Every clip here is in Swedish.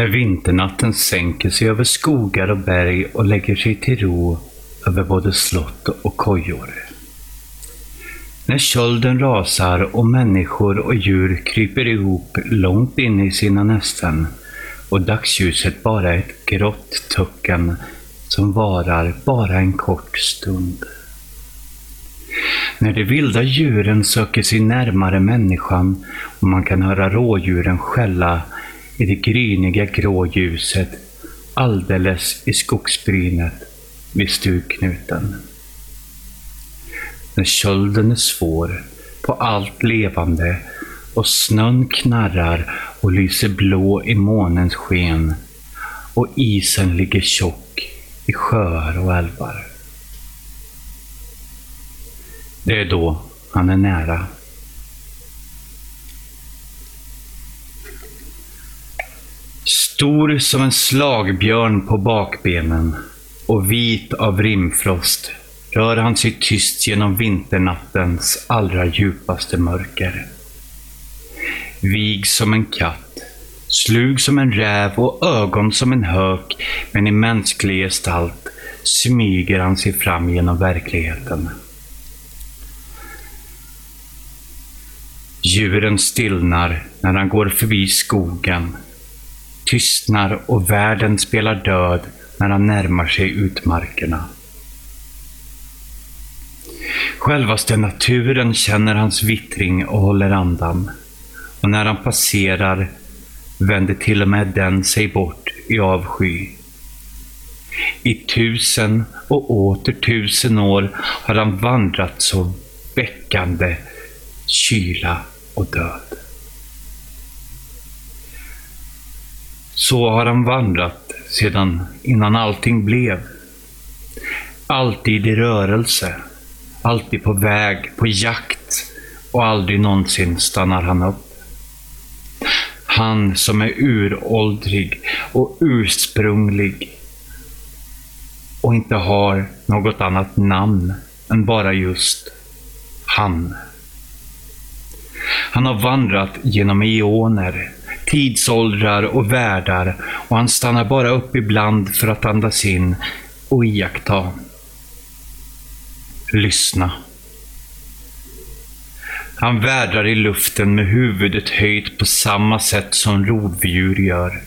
När vinternatten sänker sig över skogar och berg och lägger sig till ro över både slott och kojor. När kölden rasar och människor och djur kryper ihop långt in i sina nästen och dagsljuset bara är ett grått töcken som varar bara en kort stund. När de vilda djuren söker sig närmare människan och man kan höra rådjuren skälla i det gryniga grå ljuset alldeles i skogsbrynet vid stugknuten. När kölden är svår på allt levande och snön knarrar och lyser blå i månens sken och isen ligger tjock i sjöar och älvar. Det är då han är nära. Stor som en slagbjörn på bakbenen och vit av rimfrost rör han sig tyst genom vinternattens allra djupaste mörker. Vig som en katt, slug som en räv och ögon som en hök, men i mänsklig gestalt smyger han sig fram genom verkligheten. Djuren stillnar när han går förbi skogen, tystnar och världen spelar död när han närmar sig utmarkerna. Självaste naturen känner hans vittring och håller andan. Och när han passerar vänder till och med den sig bort i avsky. I tusen och åter tusen år har han vandrat så väckande kyla och död. Så har han vandrat sedan innan allting blev. Alltid i rörelse, alltid på väg, på jakt och aldrig någonsin stannar han upp. Han som är uråldrig och ursprunglig och inte har något annat namn än bara just han. Han har vandrat genom eoner, tidsåldrar och världar och han stannar bara upp ibland för att andas in och iaktta. Lyssna. Han vädrar i luften med huvudet höjt på samma sätt som rovdjur gör.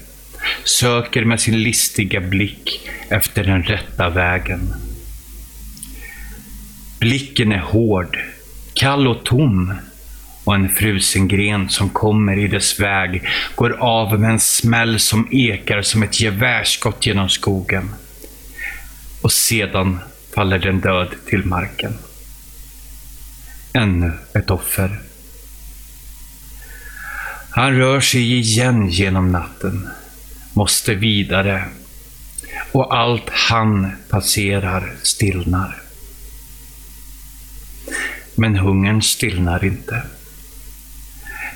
Söker med sin listiga blick efter den rätta vägen. Blicken är hård, kall och tom och en frusen gren som kommer i dess väg går av med en smäll som ekar som ett gevärsskott genom skogen. Och sedan faller den död till marken. Ännu ett offer. Han rör sig igen genom natten, måste vidare och allt han passerar stillnar. Men hungern stillnar inte.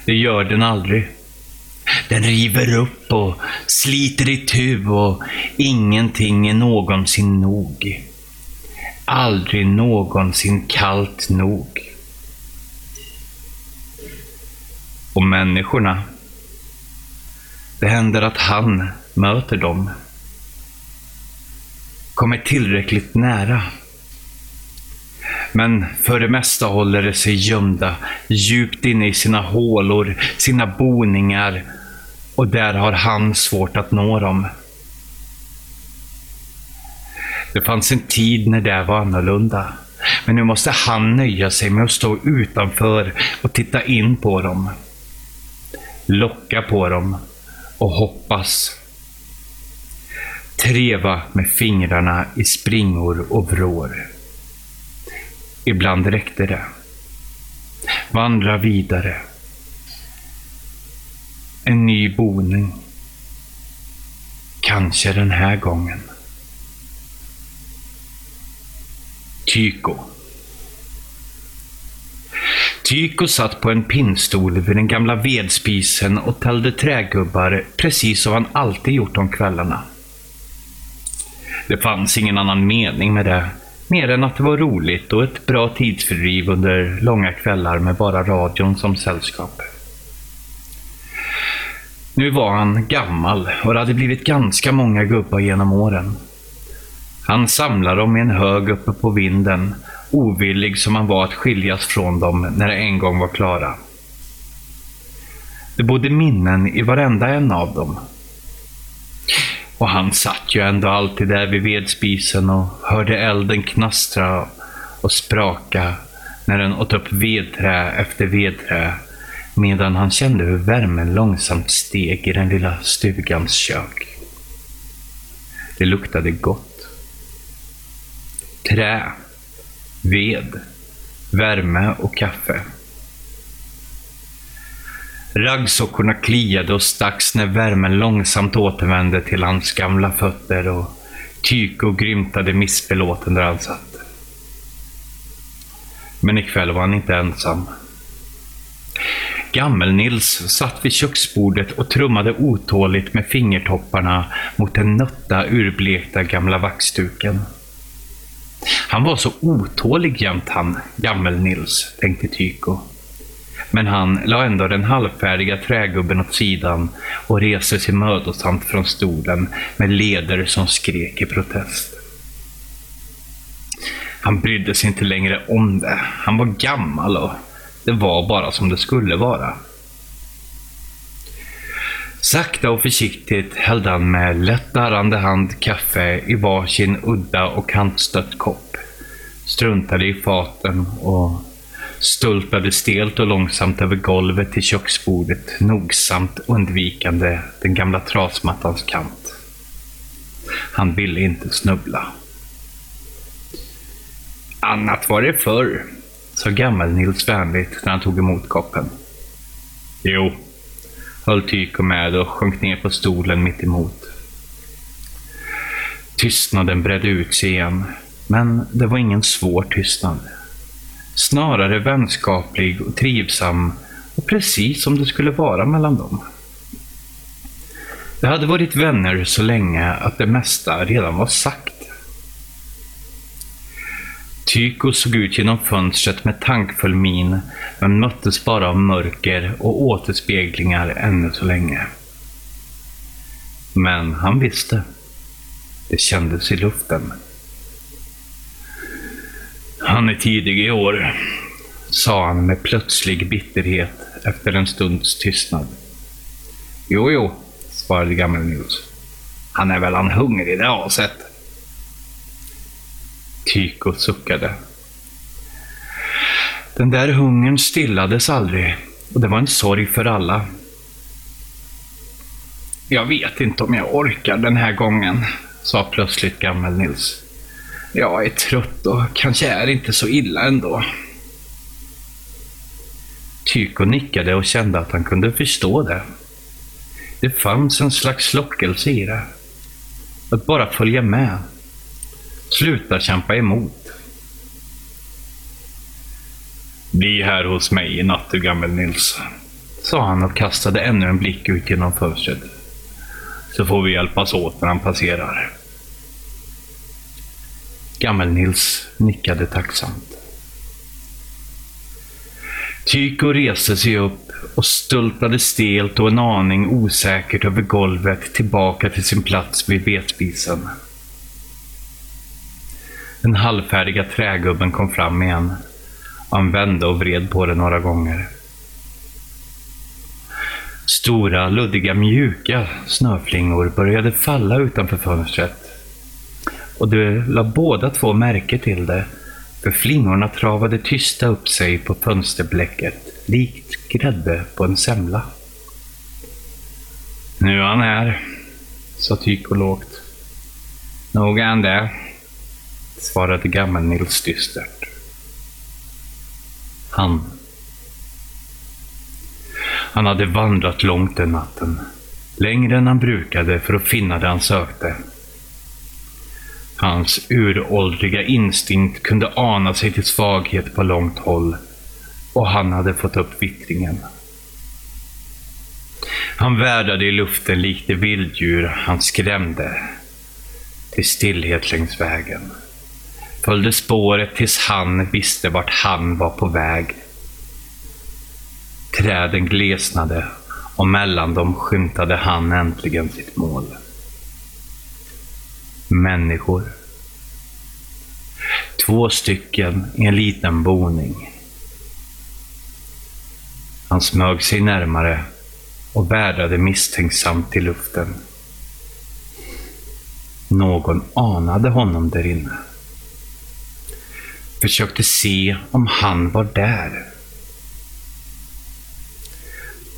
Det gör den aldrig. Den river upp och sliter itu och ingenting är någonsin nog. Aldrig någonsin kallt nog. Och människorna. Det händer att han möter dem. Kommer tillräckligt nära. Men för det mesta håller de sig gömda, djupt inne i sina hålor, sina boningar. Och där har han svårt att nå dem. Det fanns en tid när det var annorlunda. Men nu måste han nöja sig med att stå utanför och titta in på dem. Locka på dem och hoppas. Treva med fingrarna i springor och vrår. Ibland räckte det. Vandra vidare. En ny boning. Kanske den här gången. Tyko. Tyko satt på en pinnstol vid den gamla vedspisen och tällde trägubbar precis som han alltid gjort om kvällarna. Det fanns ingen annan mening med det Mer än att det var roligt och ett bra tidsfördriv under långa kvällar med bara radion som sällskap. Nu var han gammal och det hade blivit ganska många gubbar genom åren. Han samlade dem i en hög uppe på vinden, ovillig som han var att skiljas från dem när det en gång var klara. Det bodde minnen i varenda en av dem. Och han satt ju ändå alltid där vid vedspisen och hörde elden knastra och spraka när den åt upp vedträ efter vedträ medan han kände hur värmen långsamt steg i den lilla stugans kök. Det luktade gott. Trä, ved, värme och kaffe. Raggsockorna kliade och stacks när värmen långsamt återvände till hans gamla fötter och Tyko grymtade missbelåten där han satt. Men ikväll var han inte ensam. Gammel-Nils satt vid köksbordet och trummade otåligt med fingertopparna mot den nötta, urblekta gamla vaxduken. Han var så otålig jämt han, Gammel-Nils, tänkte Tyko. Men han la ändå den halvfärdiga trägubben åt sidan och reste sig mödosamt från stolen med leder som skrek i protest. Han brydde sig inte längre om det. Han var gammal och det var bara som det skulle vara. Sakta och försiktigt hällde han med lätt darrande hand kaffe i varsin udda och kantstött kopp. Struntade i faten och stulpade stelt och långsamt över golvet till köksbordet, nogsamt undvikande den gamla trasmattans kant. Han ville inte snubbla. Annat var det förr, sa gammel-Nils vänligt när han tog emot koppen. Jo, höll Tyko med och sjönk ner på stolen mitt emot. Tystnaden bredde ut sig igen, men det var ingen svår tystnad. Snarare vänskaplig och trivsam och precis som det skulle vara mellan dem. De hade varit vänner så länge att det mesta redan var sagt. Tyko såg ut genom fönstret med tankfull min, men möttes bara av mörker och återspeglingar ännu så länge. Men han visste. Det kändes i luften. Han är tidig i år, sa han med plötslig bitterhet efter en stunds tystnad. Jo, jo, svarade gamle Nils. Han är väl han hungrig det aset. Tyko suckade. Den där hungern stillades aldrig och det var en sorg för alla. Jag vet inte om jag orkar den här gången, sa plötsligt gammel-Nils. Jag är trött och kanske är inte så illa ändå. Tyko nickade och kände att han kunde förstå det. Det fanns en slags lockelse i det. Att bara följa med. Sluta kämpa emot. Bli här hos mig i natt, du gammel-Nils, sa han och kastade ännu en blick ut genom fönstret. Så får vi hjälpas åt när han passerar. Gammel-Nils nickade tacksamt. Tyko reste sig upp och stultade stelt och en aning osäkert över golvet tillbaka till sin plats vid vedspisen. Den halvfärdiga trägubben kom fram igen. Han vände och vred på det några gånger. Stora, luddiga, mjuka snöflingor började falla utanför fönstret. Och de la båda två märke till det, för flingorna travade tysta upp sig på fönsterblecket, likt grädde på en semla. Nu är han här, sa Tyko lågt. Nog är han det, svarade gammel-Nils dystert. Han. Han hade vandrat långt den natten. Längre än han brukade för att finna det han sökte. Hans uråldriga instinkt kunde ana sig till svaghet på långt håll och han hade fått upp vittringen. Han värdade i luften likt det vilddjur han skrämde till stillhet längs vägen. Följde spåret tills han visste vart han var på väg. Träden glesnade och mellan dem skymtade han äntligen sitt mål. Människor. Två stycken i en liten boning. Han smög sig närmare och vädrade misstänksamt i luften. Någon anade honom där inne. Försökte se om han var där.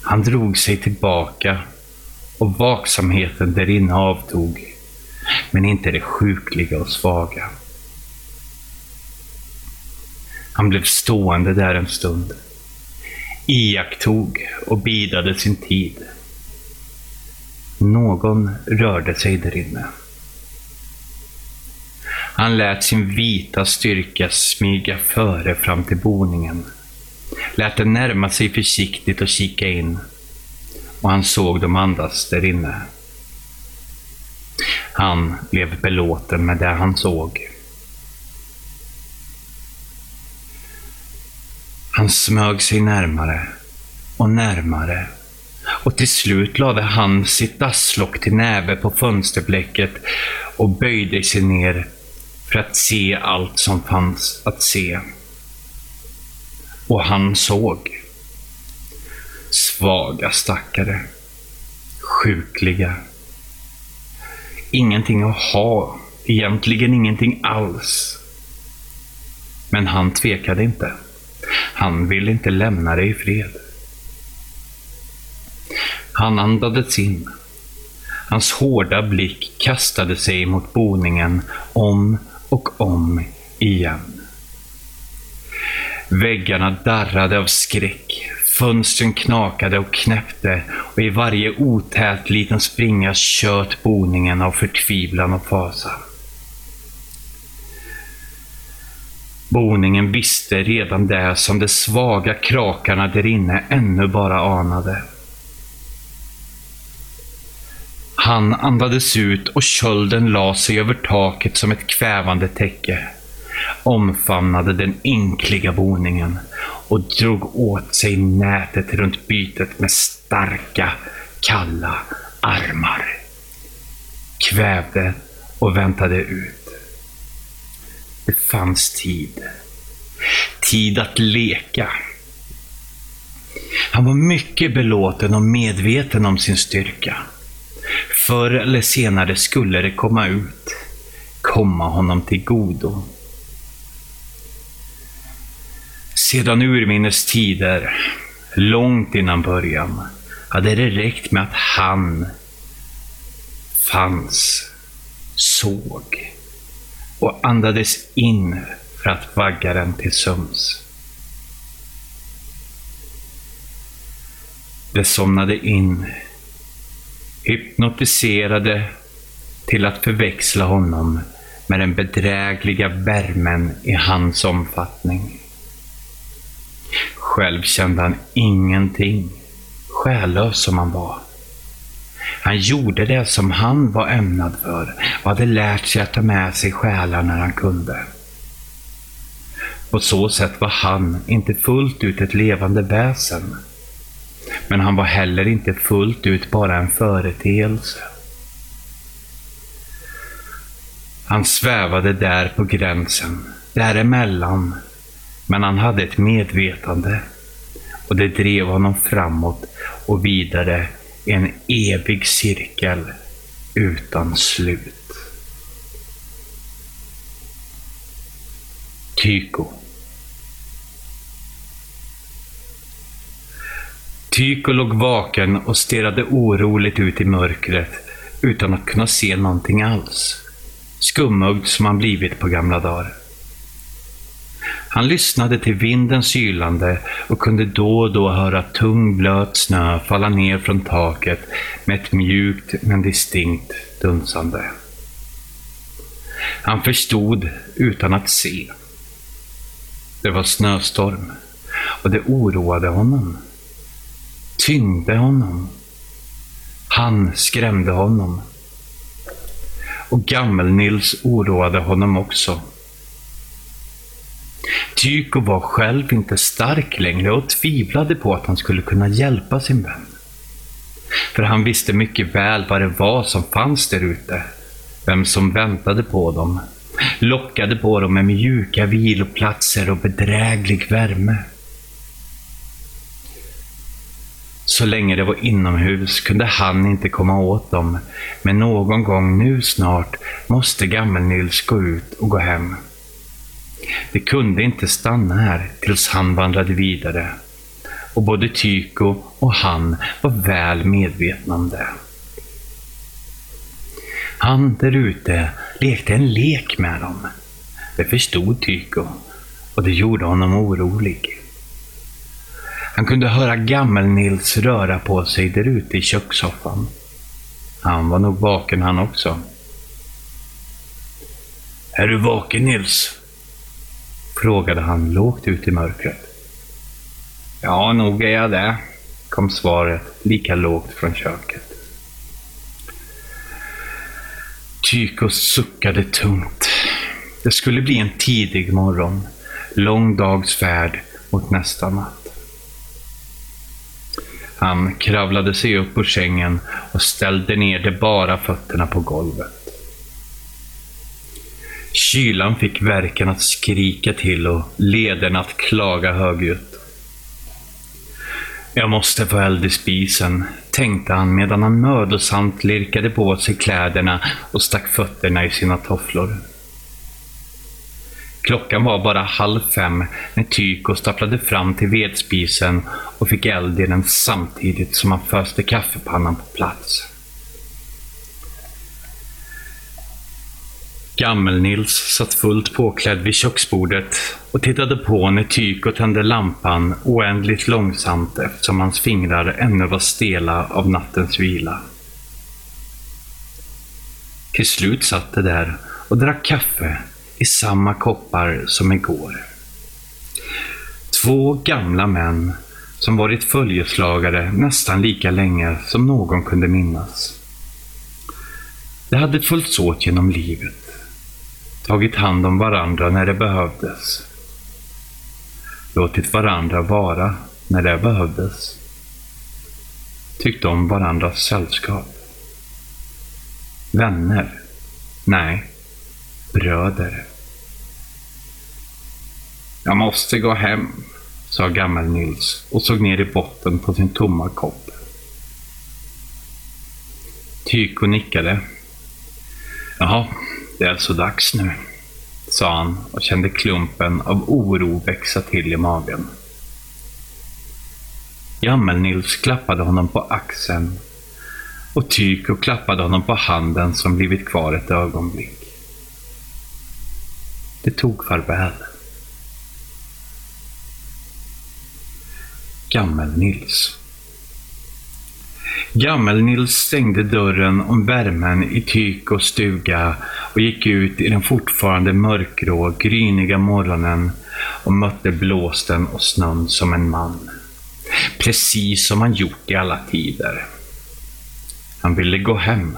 Han drog sig tillbaka och vaksamheten därinne avtog, men inte det sjukliga och svaga. Han blev stående där en stund, iakttog och bidade sin tid. Någon rörde sig därinne. Han lät sin vita styrka smyga före fram till boningen. Lät den närma sig försiktigt och kika in. Och han såg dem andas därinne. Han blev belåten med det han såg. Han smög sig närmare och närmare och till slut lade han sitt dasslock till näve på fönsterblecket och böjde sig ner för att se allt som fanns att se. Och han såg. Svaga stackare. Sjukliga. Ingenting att ha. Egentligen ingenting alls. Men han tvekade inte. Han ville inte lämna dig i fred. Han andades in. Hans hårda blick kastade sig mot boningen om och om igen. Väggarna darrade av skräck. Fönstren knakade och knäppte och i varje otät liten springa tjöt boningen av förtvivlan och fasa. Boningen visste redan det som de svaga krakarna därinne ännu bara anade. Han andades ut och kölden la sig över taket som ett kvävande täcke. Omfamnade den ynkliga boningen och drog åt sig nätet runt bytet med starka, kalla armar. Kvävde och väntade ut. Det fanns tid. Tid att leka. Han var mycket belåten och medveten om sin styrka. Förr eller senare skulle det komma ut, komma honom till godo. Sedan urminnes tider, långt innan början, hade det räckt med att han fanns, såg och andades in för att vagga den till sömns. Det somnade in hypnotiserade till att förväxla honom med den bedrägliga värmen i hans omfattning. Själv kände han ingenting, själlös som han var. Han gjorde det som han var ämnad för och hade lärt sig att ta med sig själar när han kunde. På så sätt var han inte fullt ut ett levande väsen, men han var heller inte fullt ut bara en företeelse. Han svävade där på gränsen, däremellan, men han hade ett medvetande och det drev honom framåt och vidare i en evig cirkel utan slut. Tycho Tycho låg vaken och stirrade oroligt ut i mörkret utan att kunna se någonting alls. Skummögd som han blivit på gamla dagar. Han lyssnade till vindens ylande och kunde då och då höra tung blöt snö falla ner från taket med ett mjukt men distinkt dunsande. Han förstod utan att se. Det var snöstorm och det oroade honom tyngde honom. Han skrämde honom. Och Gammel-Nils oroade honom också. Tycho var själv inte stark längre och tvivlade på att han skulle kunna hjälpa sin vän. För han visste mycket väl vad det var som fanns där ute. Vem som väntade på dem. Lockade på dem med mjuka viloplatser och bedräglig värme. Så länge det var inomhus kunde han inte komma åt dem, men någon gång nu snart måste Gammel-Nils gå ut och gå hem. Det kunde inte stanna här tills han vandrade vidare. Och både Tycho och han var väl medvetna om det. Han där ute lekte en lek med dem. Det förstod Tycho och det gjorde honom orolig. Han kunde höra Gammel-Nils röra på sig där ute i kökssoffan. Han var nog vaken han också. Är du vaken Nils? Frågade han lågt ut i mörkret. Ja, nog är jag det, kom svaret lika lågt från köket. Tyko suckade tungt. Det skulle bli en tidig morgon. Lång dags färd mot nästa natt. Han kravlade sig upp ur sängen och ställde ner de bara fötterna på golvet. Kylan fick verken att skrika till och leden att klaga högljutt. Jag måste få eld i spisen, tänkte han medan han mödosamt lirkade på sig kläderna och stack fötterna i sina tofflor. Klockan var bara halv fem när Tyko stapplade fram till vedspisen och fick eld i den samtidigt som han föste kaffepannan på plats. Gammel-Nils satt fullt påklädd vid köksbordet och tittade på när Tyko tände lampan oändligt långsamt eftersom hans fingrar ännu var stela av nattens vila. Till slut satt de där och drack kaffe i samma koppar som igår. Två gamla män som varit följeslagare nästan lika länge som någon kunde minnas. De hade följts åt genom livet, tagit hand om varandra när det behövdes, låtit varandra vara när det behövdes, tyckt om varandras sällskap. Vänner? Nej, bröder. Jag måste gå hem, sa Gammel-Nils och såg ner i botten på sin tomma kopp. Tyko nickade. Jaha, det är alltså dags nu, sa han och kände klumpen av oro växa till i magen. Gammel-Nils klappade honom på axeln och Tyko klappade honom på handen som blivit kvar ett ögonblick. Det tog farväl. Gammel-Nils. Gammel-Nils stängde dörren om värmen i tyk och stuga och gick ut i den fortfarande mörkgrå, gryniga morgonen och mötte blåsten och snön som en man. Precis som han gjort i alla tider. Han ville gå hem.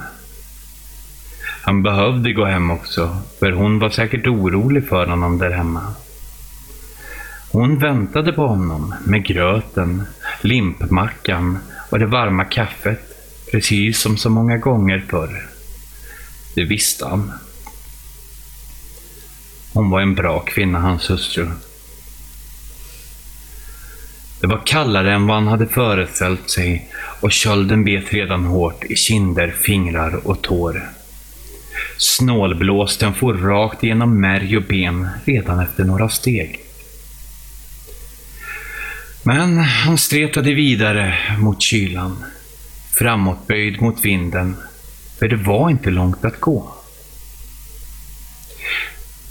Han behövde gå hem också, för hon var säkert orolig för honom där hemma. Hon väntade på honom med gröten, limpmackan och det varma kaffet, precis som så många gånger förr. Det visste han. Hon var en bra kvinna, hans hustru. Det var kallare än vad han hade föreställt sig och kölden bet redan hårt i kinder, fingrar och tår. Snålblåsten for rakt genom märg och ben redan efter några steg. Men han stretade vidare mot kylan, framåtböjd mot vinden, för det var inte långt att gå.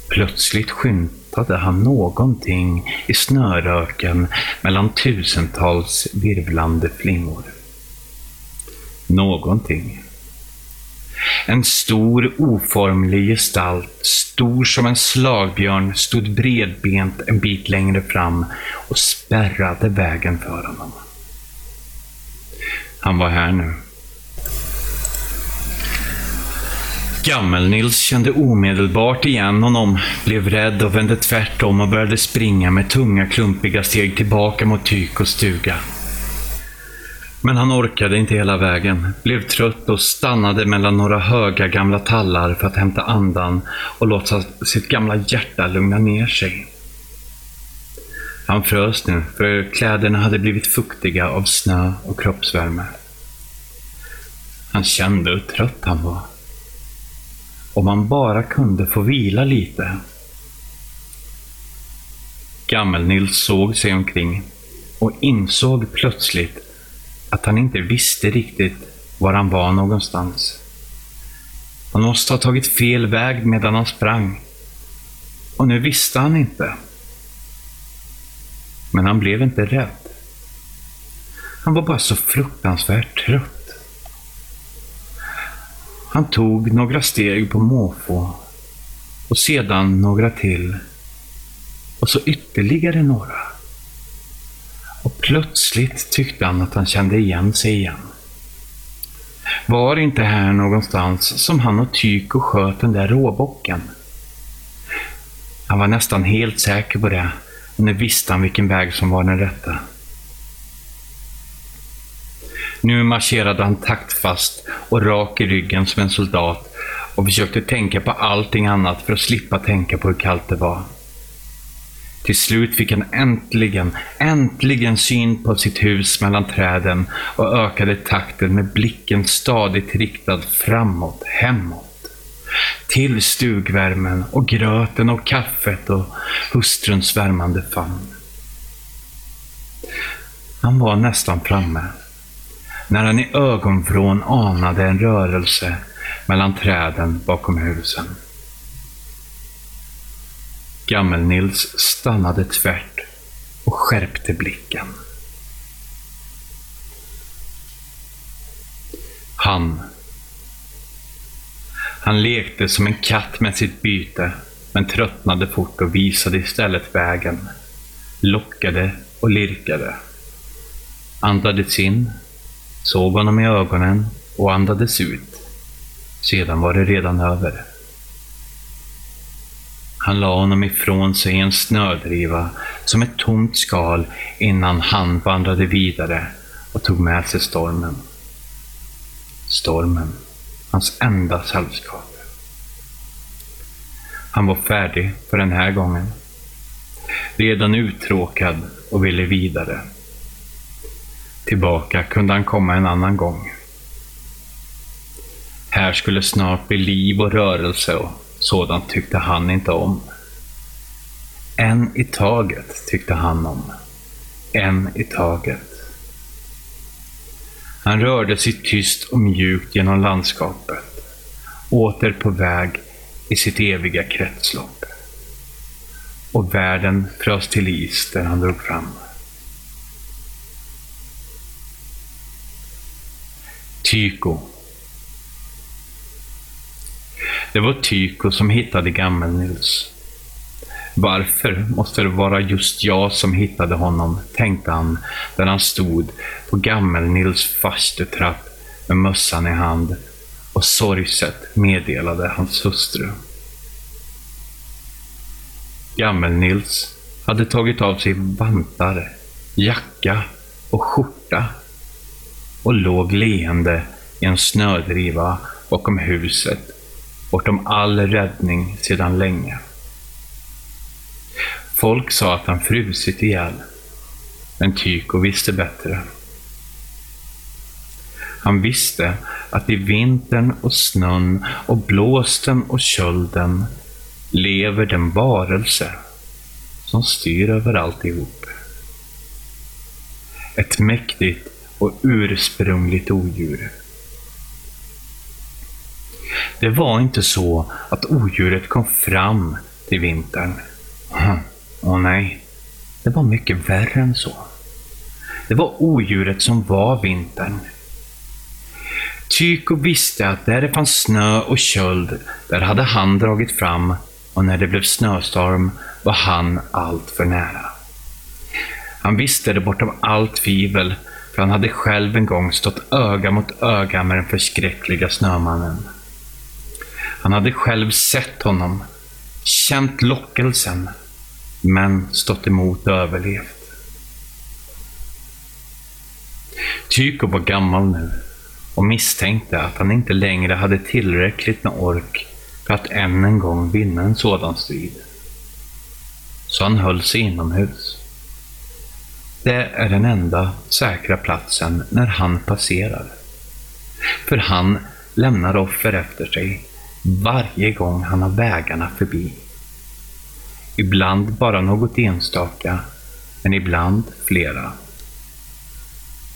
Plötsligt skymtade han någonting i snöröken mellan tusentals virvlande flingor. Någonting en stor oformlig gestalt, stor som en slagbjörn, stod bredbent en bit längre fram och spärrade vägen för honom. Han var här nu. Gammel-Nils kände omedelbart igen honom, blev rädd och vände tvärtom och började springa med tunga klumpiga steg tillbaka mot tyk och stuga. Men han orkade inte hela vägen, blev trött och stannade mellan några höga gamla tallar för att hämta andan och låta sitt gamla hjärta lugna ner sig. Han frös nu, för kläderna hade blivit fuktiga av snö och kroppsvärme. Han kände hur trött han var. Om han bara kunde få vila lite. Gammel-Nils såg sig omkring och insåg plötsligt att han inte visste riktigt var han var någonstans. Han måste ha tagit fel väg medan han sprang. Och nu visste han inte. Men han blev inte rädd. Han var bara så fruktansvärt trött. Han tog några steg på måfå och sedan några till och så ytterligare några. Plötsligt tyckte han att han kände igen sig igen. Var det inte här någonstans som han och Tyko sköt den där råbocken? Han var nästan helt säker på det och nu visste han vilken väg som var den rätta. Nu marscherade han taktfast och rak i ryggen som en soldat och försökte tänka på allting annat för att slippa tänka på hur kallt det var. Till slut fick han äntligen, äntligen syn på sitt hus mellan träden och ökade takten med blicken stadigt riktad framåt, hemåt. Till stugvärmen och gröten och kaffet och hustruns värmande famn. Han var nästan framme när han i ögonvrån anade en rörelse mellan träden bakom husen. Gammel-Nils stannade tvärt och skärpte blicken. Han. Han lekte som en katt med sitt byte, men tröttnade fort och visade istället vägen. Lockade och lirkade. Andades in såg honom i ögonen och andades ut. Sedan var det redan över. Han la honom ifrån sig i en snödriva som ett tomt skal innan han vandrade vidare och tog med sig stormen. Stormen, hans enda sällskap. Han var färdig för den här gången. Redan uttråkad och ville vidare. Tillbaka kunde han komma en annan gång. Här skulle snart bli liv och rörelse och sådant tyckte han inte om. En i taget tyckte han om. En i taget. Han rörde sig tyst och mjukt genom landskapet, åter på väg i sitt eviga kretslopp. Och världen frös till is där han drog fram. Tycho. Det var Tyko som hittade Gammel-Nils. Varför måste det vara just jag som hittade honom, tänkte han där han stod på Gammel-Nils farstutrapp med mössan i hand och sorgset meddelade hans hustru. Gammel-Nils hade tagit av sig vantar, jacka och skjorta och låg leende i en snödriva bakom huset, bortom all räddning sedan länge. Folk sa att han frusit ihjäl, men Tyko visste bättre. Han visste att i vintern och snön och blåsten och kölden lever den varelse som styr över alltihop. Ett mäktigt och ursprungligt odjur. Det var inte så att odjuret kom fram till vintern. Hm, åh nej, det var mycket värre än så. Det var odjuret som var vintern. Tyko visste att där det fanns snö och köld, där hade han dragit fram och när det blev snöstorm var han allt för nära. Han visste det bortom allt tvivel för han hade själv en gång stått öga mot öga med den förskräckliga snömannen. Han hade själv sett honom, känt lockelsen, men stått emot och överlevt. Tycho var gammal nu och misstänkte att han inte längre hade tillräckligt med ork för att än en gång vinna en sådan strid. Så han höll sig inomhus. Det är den enda säkra platsen när han passerar. För han lämnar offer efter sig varje gång han har vägarna förbi. Ibland bara något enstaka, men ibland flera.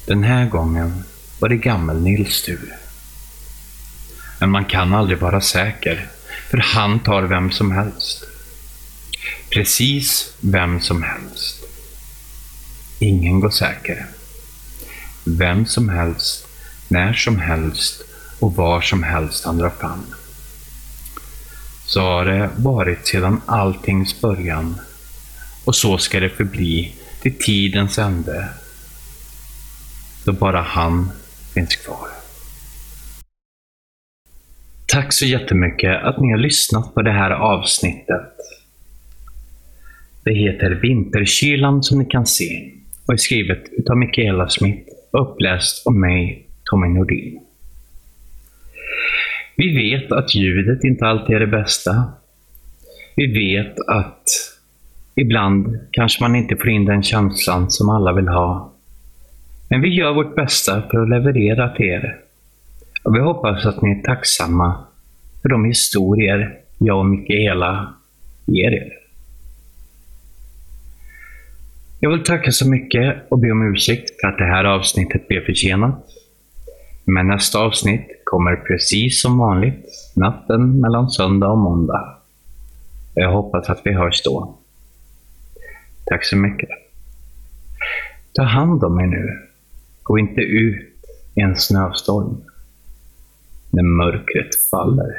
Den här gången var det gammel-Nils tur. Men man kan aldrig vara säker, för han tar vem som helst. Precis vem som helst. Ingen går säker. Vem som helst, när som helst och var som helst han drar fram. Så har det varit sedan alltings början och så ska det förbli till tidens ände då bara han finns kvar. Tack så jättemycket att ni har lyssnat på det här avsnittet. Det heter Vinterkylan som ni kan se och är skrivet utav Mikaela Smith och uppläst av mig, Tommy Nordin. Vi vet att ljudet inte alltid är det bästa. Vi vet att ibland kanske man inte får in den känslan som alla vill ha. Men vi gör vårt bästa för att leverera till er. Och vi hoppas att ni är tacksamma för de historier jag och Mikaela ger er. Jag vill tacka så mycket och be om ursäkt för att det här avsnittet blev försenat. Men nästa avsnitt kommer precis som vanligt natten mellan söndag och måndag. Jag hoppas att vi hörs då. Tack så mycket. Ta hand om er nu. Gå inte ut i en snöstorm när mörkret faller.